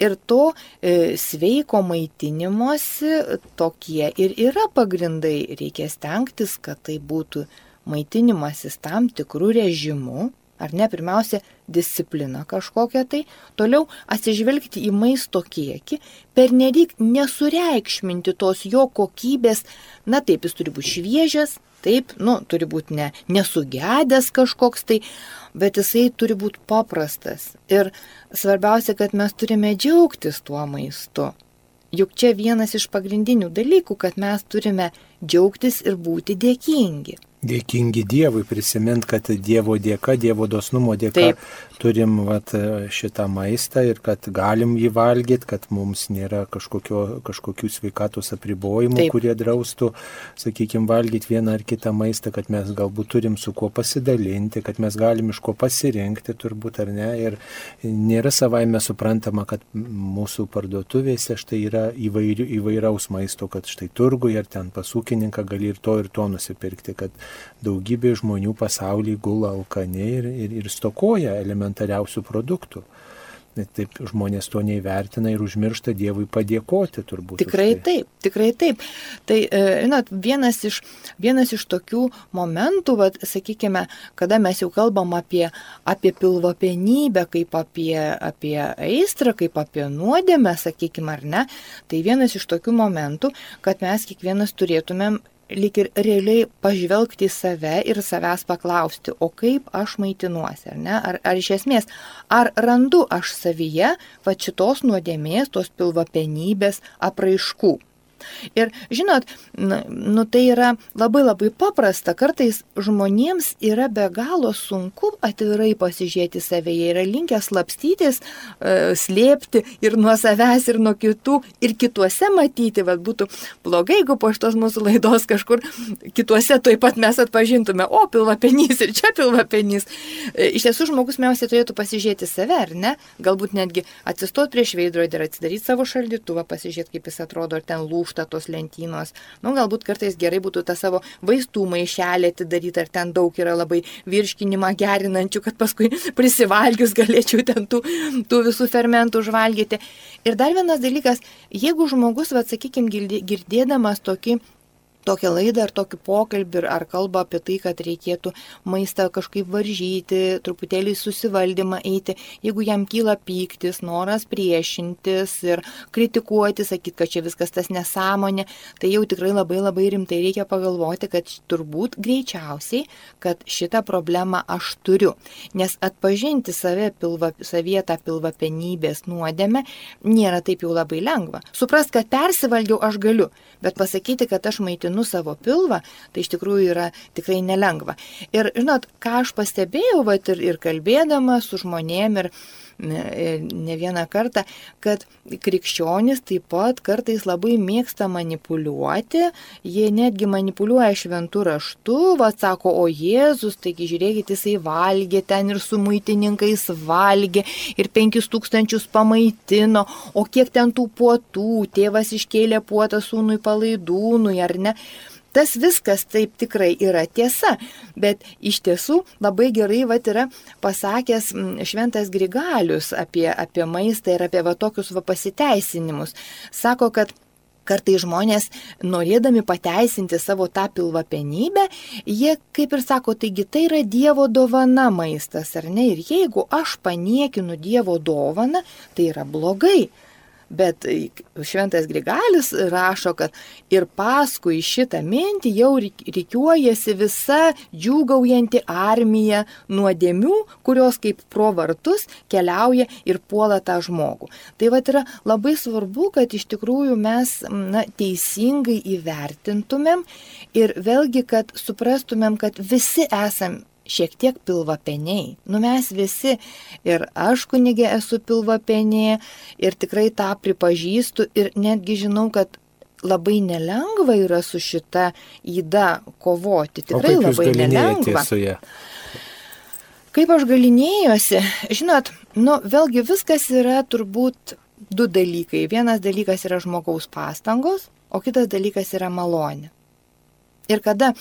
Ir to e, sveiko maitinimosi tokie ir yra pagrindai. Reikia stengtis, kad tai būtų maitinimasis tam tikrų režimų, ar ne, pirmiausia, disciplina kažkokia tai, toliau atsižvelgti į maisto kiekį, per nedik nesureikšminti tos jo kokybės, na taip, jis turi būti šviežias, Taip, nu, turi būti ne, nesugedęs kažkoks tai, bet jisai turi būti paprastas. Ir svarbiausia, kad mes turime džiaugtis tuo maistu. Juk čia vienas iš pagrindinių dalykų, kad mes turime džiaugtis ir būti dėkingi dėkingi Dievui, prisimint, kad Dievo dėka, Dievo dosnumo dėka Taip. turim vat, šitą maistą ir kad galim jį valgyti, kad mums nėra kažkokio, kažkokių sveikatos apribojimų, Taip. kurie draustų, sakykime, valgyti vieną ar kitą maistą, kad mes galbūt turim su kuo pasidalinti, kad mes galim iš ko pasirinkti, turbūt ar ne. Ir nėra savaime suprantama, kad mūsų parduotuvėse štai yra įvairių, įvairaus maisto, kad štai turguje ar ten pasūkininką gali ir to ir to nusipirkti, kad daugybė žmonių pasaulyje gula alkani ir, ir, ir stokoja elementariausių produktų. Taip žmonės to neįvertina ir užmiršta Dievui padėkoti turbūt. Tikrai tai. taip, tikrai taip. Tai, e, žinot, vienas iš, vienas iš tokių momentų, vat, sakykime, kada mes jau kalbam apie, apie pilvopenybę, kaip apie, apie aistrą, kaip apie nuodėmę, sakykime, ar ne, tai vienas iš tokių momentų, kad mes kiekvienas turėtumėm lyg ir realiai pažvelgti į save ir savęs paklausti, o kaip aš maitinuosi, ar ne? Ar, ar iš esmės, ar randu aš savyje va šitos nuodėmės, tos pilvapenybės apraiškų. Ir žinot, nu tai yra labai labai paprasta, kartais žmonėms yra be galo sunku atvirai pasižiūrėti save, jie yra linkę slapstytis, e, slėpti ir nuo savęs, ir nuo kitų, ir kituose matyti, vad būtų blogai, jeigu po šitos mūsų laidos kažkur kituose taip pat mes atpažintume, o pilvapenys ir čia pilvapenys. E, iš tiesų žmogus miausiai turėtų pasižiūrėti save, ar ne? Galbūt netgi atsistoti prieš veidrodį ir atsidaryti savo šaldytuvą, pasižiūrėti, kaip jis atrodo, ar ten lūšta tos lentynos. Nu, galbūt kartais gerai būtų tą savo vaistų maišelį atidaryti, ar ten daug yra labai virškinimą gerinančių, kad paskui prisivalgius galėčiau ten tų, tų visų fermentų užvalgyti. Ir dar vienas dalykas, jeigu žmogus, vad sakykime, girdėdamas tokį tokią laidą ar tokį pokalbį ar kalba apie tai, kad reikėtų maistą kažkaip varžyti, truputėlį susivaldymą eiti, jeigu jam kyla pyktis, noras priešintis ir kritikuoti, sakyti, kad čia viskas tas nesąmonė, tai jau tikrai labai labai rimtai reikia pagalvoti, kad turbūt greičiausiai, kad šitą problemą aš turiu. Nes atpažinti save pilva, savietą pilvapenybės nuodėmę nėra taip jau labai lengva. Suprast, kad persivalgiau aš galiu, bet pasakyti, kad aš maitinu einu savo pilvą, tai iš tikrųjų yra tikrai nelengva. Ir žinot, ką aš pastebėjau, vat, ir, ir kalbėdama su žmonėm ir ne vieną kartą, kad krikščionys taip pat kartais labai mėgsta manipuliuoti, jie netgi manipuliuoja šventų raštų, va sako, o Jėzus, taigi žiūrėkit, jisai valgė ten ir su muitininkais valgė ir penkis tūkstančius pamaitino, o kiek ten tų puotų, tėvas iškėlė puotą sūnui palaidūnui, ar ne? Tas viskas taip tikrai yra tiesa, bet iš tiesų labai gerai vat yra pasakęs šventas Grigalius apie, apie maistą ir apie va tokius va pasiteisinimus. Sako, kad Kartai žmonės, norėdami pateisinti savo tą pilvapenybę, jie kaip ir sako, taigi tai yra Dievo dovana maistas, ar ne? Ir jeigu aš paniekinu Dievo dovaną, tai yra blogai. Bet šventas Grigalis rašo, kad ir paskui šitą mintį jau reikiuojasi visa džiūgaujanti armija nuodėmių, kurios kaip pro vartus keliauja ir puola tą žmogų. Tai va yra labai svarbu, kad iš tikrųjų mes na, teisingai įvertintumėm ir vėlgi, kad suprastumėm, kad visi esam šiek tiek pilvapeniai. Nu mes visi, ir aš kunigė esu pilvapenė, ir tikrai tą pripažįstu, ir netgi žinau, kad labai nelengva yra su šita įda kovoti. Tikrai labai nelengva. Kaip aš galinėjusi, žinot, nu vėlgi viskas yra turbūt du dalykai. Vienas dalykas yra žmogaus pastangos, o kitas dalykas yra malonė. Ir kada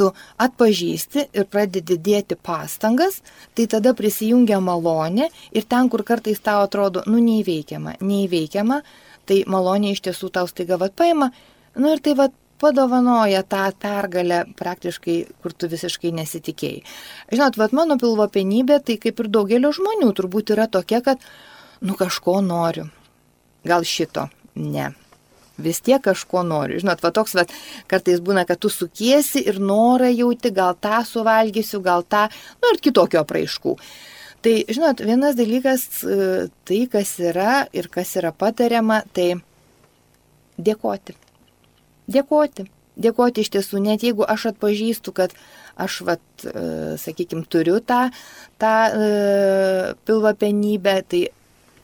tu atpažįsti ir pradedi dėti pastangas, tai tada prisijungia malonė ir ten, kur kartais tau atrodo, nu neįveikiama, neįveikiama, tai malonė iš tiesų tau staiga vad paima, nu ir tai vad padovanoja tą pergalę praktiškai, kur tu visiškai nesitikėjai. Žinot, vad mano pilvo penybė, tai kaip ir daugelio žmonių turbūt yra tokia, kad, nu kažko noriu. Gal šito? Ne vis tiek kažko noriu. Žinot, va toks va, kartais būna, kad tu sukiesi ir norą jauti, gal tą suvalgysiu, gal tą, nu ir kitokio apraiškų. Tai, žinot, vienas dalykas, e, tai kas yra ir kas yra patariama, tai dėkoti. Dėkoti. Dėkoti iš tiesų, net jeigu aš atpažįstu, kad aš, vat, e, sakykime, turiu tą, tą e, pilvapenybę, tai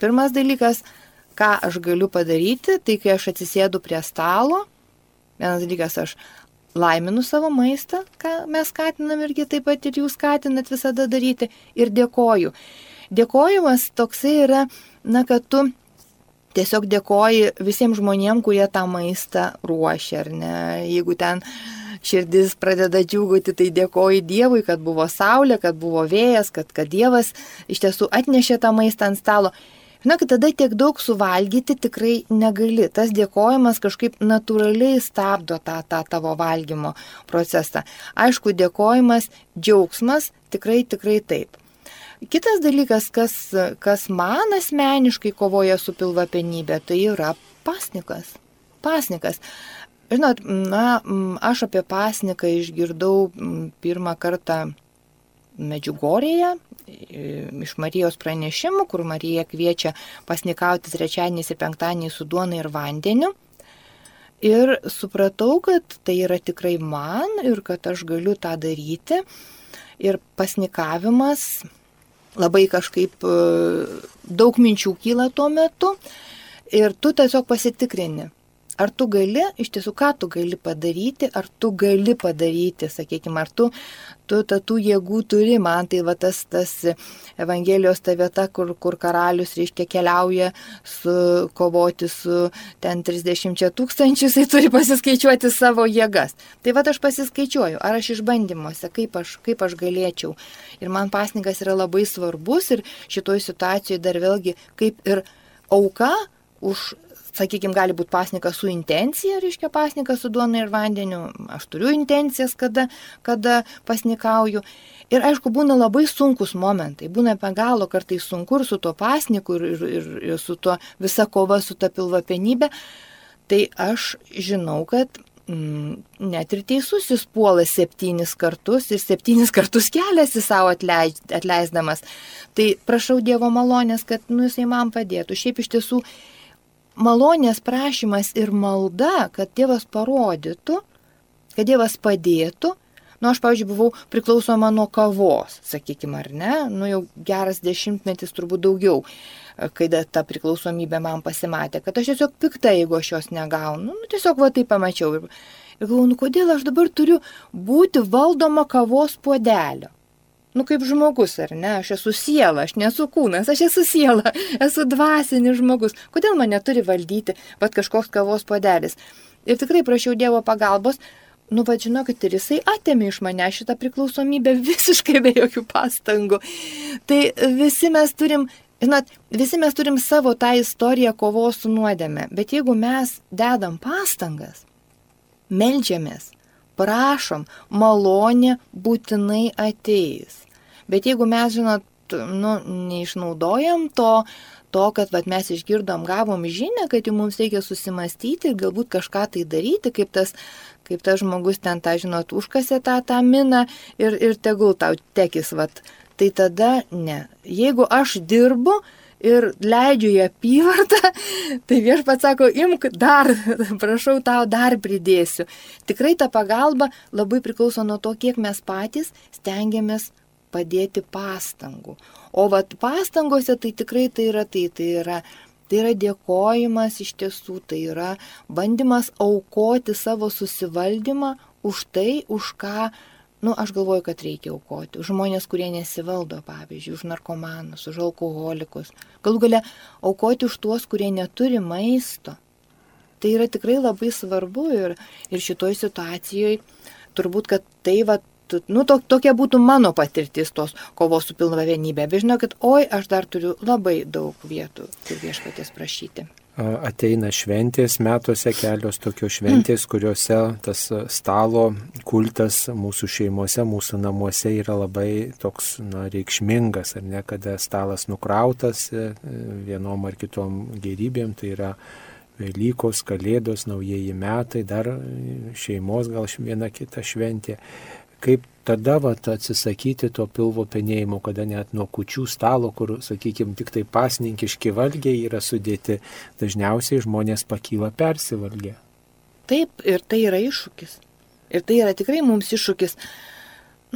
pirmas dalykas, ką aš galiu padaryti, tai kai aš atsisėdu prie stalo, vienas dalykas, aš laiminu savo maistą, ką mes skatinam irgi taip pat ir jūs skatinat visada daryti ir dėkoju. Dėkojimas toksai yra, na, kad tu tiesiog dėkoji visiems žmonėms, kurie tą maistą ruošia, ar ne, jeigu ten širdis pradeda džiūgauti, tai dėkoji Dievui, kad buvo saulė, kad buvo vėjas, kad, kad Dievas iš tiesų atnešė tą maistą ant stalo. Kad tada tiek daug suvalgyti tikrai negali. Tas dėkojimas kažkaip natūraliai stabdo tą, tą tavo valgymo procesą. Aišku, dėkojimas, džiaugsmas tikrai, tikrai taip. Kitas dalykas, kas, kas man asmeniškai kovoja su pilvapenybė, tai yra pasnikas. Pasnikas. Žinot, na, aš apie pasniką išgirdau pirmą kartą Medžiugorėje, iš Marijos pranešimų, kur Marija kviečia pasnikauti trečiadieniais ir penktadieniais su duona ir vandeniu. Ir supratau, kad tai yra tikrai man ir kad aš galiu tą daryti. Ir pasnikavimas labai kažkaip e, daug minčių kyla tuo metu. Ir tu tiesiog pasitikrini, ar tu gali, iš tiesų, ką tu gali padaryti, ar tu gali padaryti, sakykime, ar tu, tu ta, tų jėgų turi, man tai va tas, tas Evangelijos ta vieta, kur, kur karalius, reiškia, keliauja su, kovoti su ten 30 tūkstančių, jisai turi pasiskaičiuoti savo jėgas. Tai va aš pasiskaičiuoju, ar aš išbandymuose, kaip aš, kaip aš galėčiau. Ir man pasnikas yra labai svarbus ir šitoj situacijoje dar vėlgi kaip ir auka už sakykime, gali būti pasnikas su intencija, reiškia pasnikas su duona ir vandeniu, aš turiu intencijas, kada, kada pasnikauju. Ir aišku, būna labai sunkus momentai, būna be galo kartais sunku ir su tuo pasniku, ir, ir, ir, ir su tuo visa kova su ta pilvapenybė. Tai aš žinau, kad mm, net ir teisusis puola septynis kartus ir septynis kartus keliasi savo atleis, atleisdamas. Tai prašau Dievo malonės, kad nu, jisai man padėtų. Šiaip iš tiesų malonės prašymas ir malda, kad Dievas parodytų, kad Dievas padėtų, Nu, aš, pavyzdžiui, buvau priklausoma nuo kavos, sakykime, ar ne, nu jau geras dešimtmetis turbūt daugiau, kai ta priklausomybė man pasimatė, kad aš tiesiog pikta, jeigu aš jos negaunu. Nu, tiesiog va tai pamačiau. Ir, ir galvoju, nu kodėl aš dabar turiu būti valdoma kavos puodelio. Nu kaip žmogus, ar ne? Aš esu siela, aš nesu kūnas, aš esu siela, esu dvasinis žmogus. Kodėl mane turi valdyti, bet kažkoks kavos puodelis? Ir tikrai prašiau Dievo pagalbos, Nu, va, žinokit, ir jisai atėmė iš mane šitą priklausomybę visiškai be jokių pastangų. Tai visi mes turim, žinot, visi mes turim savo tą istoriją kovos su nuodėme, bet jeigu mes dedam pastangas, melžiamės, prašom, malonė būtinai ateis. Bet jeigu mes, žinot, nu, neišnaudojam to, to, kad vat, mes išgirdom, gavom žinę, kad jau mums reikia susimastyti ir galbūt kažką tai daryti, kaip tas kaip tas žmogus ten tą, žinot, užkasė tą, tą miną ir, ir tegul tau tekis, vat. Tai tada ne. Jeigu aš dirbu ir leidžiu į apyvartą, tai viešpats sako, imk dar, prašau, tau dar pridėsiu. Tikrai ta pagalba labai priklauso nuo to, kiek mes patys stengiamės padėti pastangų. O vat pastangose tai tikrai tai yra tai, tai yra Tai yra dėkojimas iš tiesų, tai yra bandymas aukoti savo susivaldymą už tai, už ką, nu, aš galvoju, kad reikia aukoti. Už žmonės, kurie nesivaldo, pavyzdžiui, už narkomanus, už alkoholikus. Galų gale aukoti už tuos, kurie neturi maisto. Tai yra tikrai labai svarbu ir, ir šitoj situacijoje turbūt, kad tai va nu, to, tokia būtų mano patirtis tos kovos su pilna vienybė. Bet žinau, kad oi, aš dar turiu labai daug vietų, kur viešpatės prašyti. Ateina šventės metuose kelios tokios šventės, kuriuose tas stalo kultas mūsų šeimose, mūsų namuose yra labai toks na, reikšmingas, ar ne, kada stalas nukrautas e, vienom ar kitom gerybėm, tai yra Velykos, Kalėdos, naujieji metai, dar šeimos gal viena kita šventė kaip tada vat, atsisakyti to pilvo penėjimo, kada net nuo kučių stalo, kur, sakykime, tik tai pasninkiški valgiai yra sudėti, dažniausiai žmonės pakyla persivalgę. Taip, ir tai yra iššūkis. Ir tai yra tikrai mums iššūkis.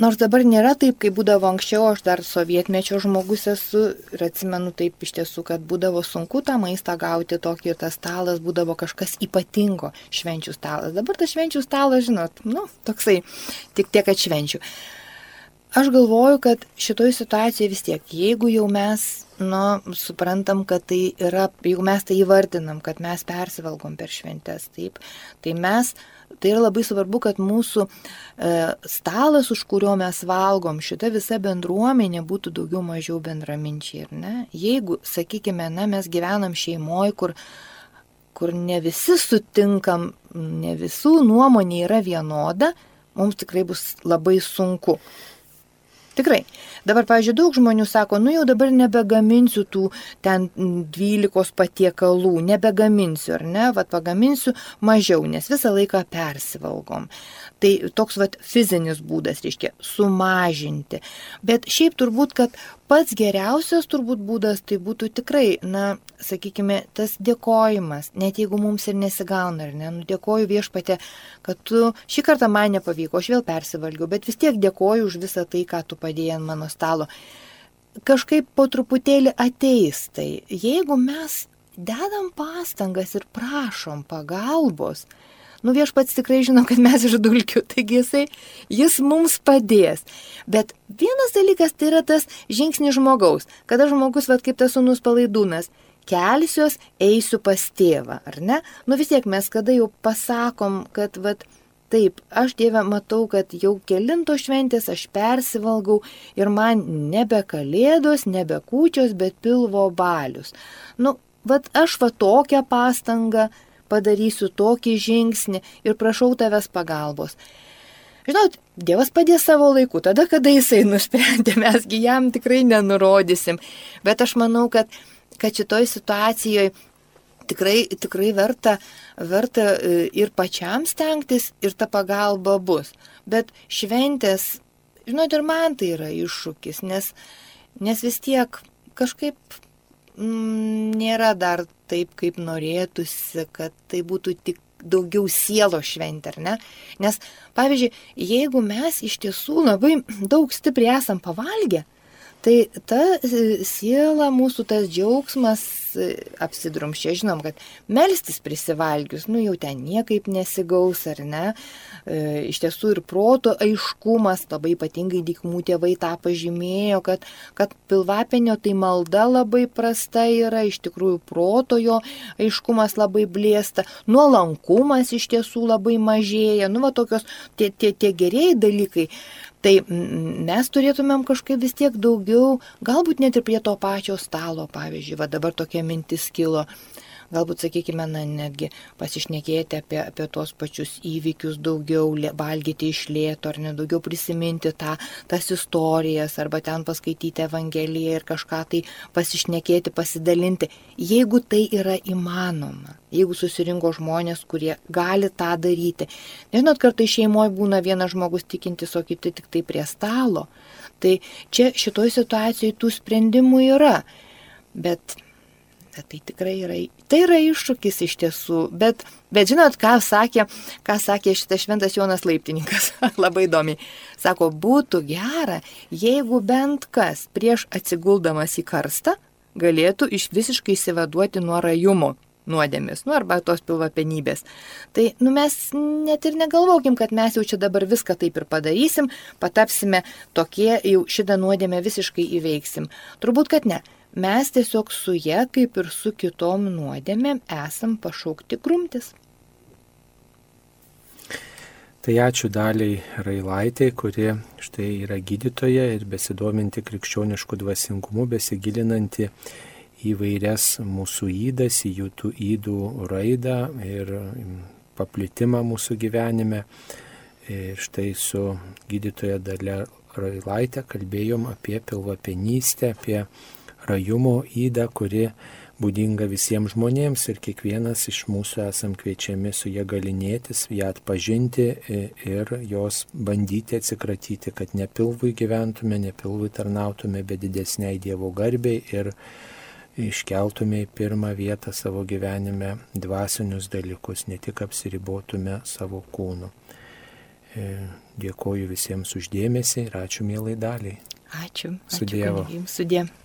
Nors dabar nėra taip, kaip būdavo anksčiau, aš dar sovietmečio žmogus esu ir atsimenu taip iš tiesų, kad būdavo sunku tą maistą gauti tokį ir tas stalas būdavo kažkas ypatingo, švenčių stalas. Dabar tas švenčių stalas, žinot, nu, toksai, tik tiek, kad švenčių. Aš galvoju, kad šitoj situacijoje vis tiek, jeigu jau mes, nu, suprantam, kad tai yra, jeigu mes tai įvardinam, kad mes persivalgom per šventės, taip, tai mes Tai yra labai svarbu, kad mūsų e, stalas, už kurio mes valgom, šita visa bendruomenė būtų daugiau mažiau bendraminčiai. Jeigu, sakykime, na, mes gyvenam šeimoje, kur, kur ne visi sutinkam, ne visų nuomonė yra vienoda, mums tikrai bus labai sunku. Tikrai. Dabar, pavyzdžiui, daug žmonių sako, nu jau dabar nebegaminsiu tų ten 12 patiekalų, nebegaminsiu, ar ne, vad pagaminsiu mažiau, nes visą laiką persivalgom. Tai toks vat fizinis būdas, reiškia, sumažinti. Bet šiaip turbūt, kad pats geriausias turbūt būdas tai būtų tikrai, na, sakykime, tas dėkojimas, net jeigu mums ir nesigauna, ar ne, nu dėkoju viešpatė, kad tu šį kartą man nepavyko, aš vėl persivalgiau, bet vis tiek dėkoju už visą tai, ką tu padėjai ant mano stalo. Kažkaip po truputėlį ateis tai, jeigu mes dedam pastangas ir prašom pagalbos, Nu viešpats tikrai žino, kad mes iš dulkių, taigi jisai, jis mums padės. Bet vienas dalykas tai yra tas žingsnis žmogaus, kada žmogus, vad kaip tas sunus palaidūnas, kelsiuos, eisiu pas tėvą, ar ne? Nu vis tiek mes kada jau pasakom, kad, vad, Taip, aš Dievę matau, kad jau kelinto šventės aš persivalgau ir man nebe kalėdos, nebe kūčios, bet pilvo balius. Nu, vad aš va tokią pastangą padarysiu tokį žingsnį ir prašau tavęs pagalbos. Žinot, Dievas padės savo laiku, tada, kada jisai nusprendė, mesgi jam tikrai nenurodysim. Bet aš manau, kad, kad šitoj situacijoje tikrai, tikrai verta, verta e, ir pačiam stengtis, ir ta pagalba bus. Bet šventės, žinot, ir man tai yra iššūkis, nes, nes vis tiek kažkaip nėra dar taip, kaip norėtųsi, kad tai būtų tik daugiau sielo šventė, ar ne? Nes, pavyzdžiui, jeigu mes iš tiesų labai daug stipriai esam pavalgę, Tai ta e, siela, mūsų tas džiaugsmas e, apsidrumščia. Žinom, kad melstis prisivalgius, nu jau ten niekaip nesigaus, ar ne? E, iš tiesų ir proto aiškumas, labai ypatingai dykmų tėvai tą pažymėjo, kad, kad pilvapenio tai malda labai prasta yra, iš tikrųjų proto jo aiškumas labai blėsta, nuolankumas iš tiesų labai mažėja, nu va tokios tie, tie, tie gerieji dalykai. Tai mes turėtumėm kažkaip vis tiek daugiau, galbūt net ir prie to pačio stalo, pavyzdžiui, va dabar tokia mintis kilo, galbūt, sakykime, na, netgi pasišnekėti apie, apie tos pačius įvykius daugiau, valgyti iš lėto, ar ne daugiau prisiminti tą, tas istorijas, arba ten paskaityti Evangeliją ir kažką tai pasišnekėti, pasidalinti, jeigu tai yra įmanoma. Jeigu susirinko žmonės, kurie gali tą daryti. Nežinot, kartai šeimoje būna vienas žmogus tikintis, o kiti tik tai prie stalo. Tai čia šitoj situacijoje tų sprendimų yra. Bet kad tai tikrai yra, tai yra iššūkis iš tiesų, bet, bet žinot, ką sakė, ką sakė šitas šventas Jonas Laiptininkas, labai įdomi. Sako, būtų gera, jeigu bent kas prieš atsiguldamas į karstą galėtų iš visiškai įsivaduoti nuo rajumo nuodėmis, nu arba tos pilvapenybės. Tai, nu mes net ir negalvokim, kad mes jau čia dabar viską taip ir padarysim, patapsime tokie, jau šitą nuodėmę visiškai įveiksim. Turbūt, kad ne mes tiesiog su ja, kaip ir su kitom nuodėmėm, esam pašaukti grumtis. Tai ačiū daliai Railaitė, kuri štai yra gydytoja ir besidominti krikščioniškų dvasingumų, besigilinanti į vairias mūsų įdas, į jų įdų raidą ir paplitimą mūsų gyvenime. Ir štai su gydytoja dalia Railaitė kalbėjom apie pilvapenystę, apie rajumo įdą, kuri būdinga visiems žmonėms ir kiekvienas iš mūsų esam kviečiami su ją galinėtis, ją atpažinti ir jos bandyti atsikratyti, kad ne pilvui gyventume, ne pilvui tarnautume, bet didesniai Dievo garbiai ir iškeltume į pirmą vietą savo gyvenime dvasinius dalykus, ne tik apsiribotume savo kūnu. E, dėkoju visiems uždėmesį ir ačiū mielai daliai. Ačiū. Su Dievu. Su Dievu.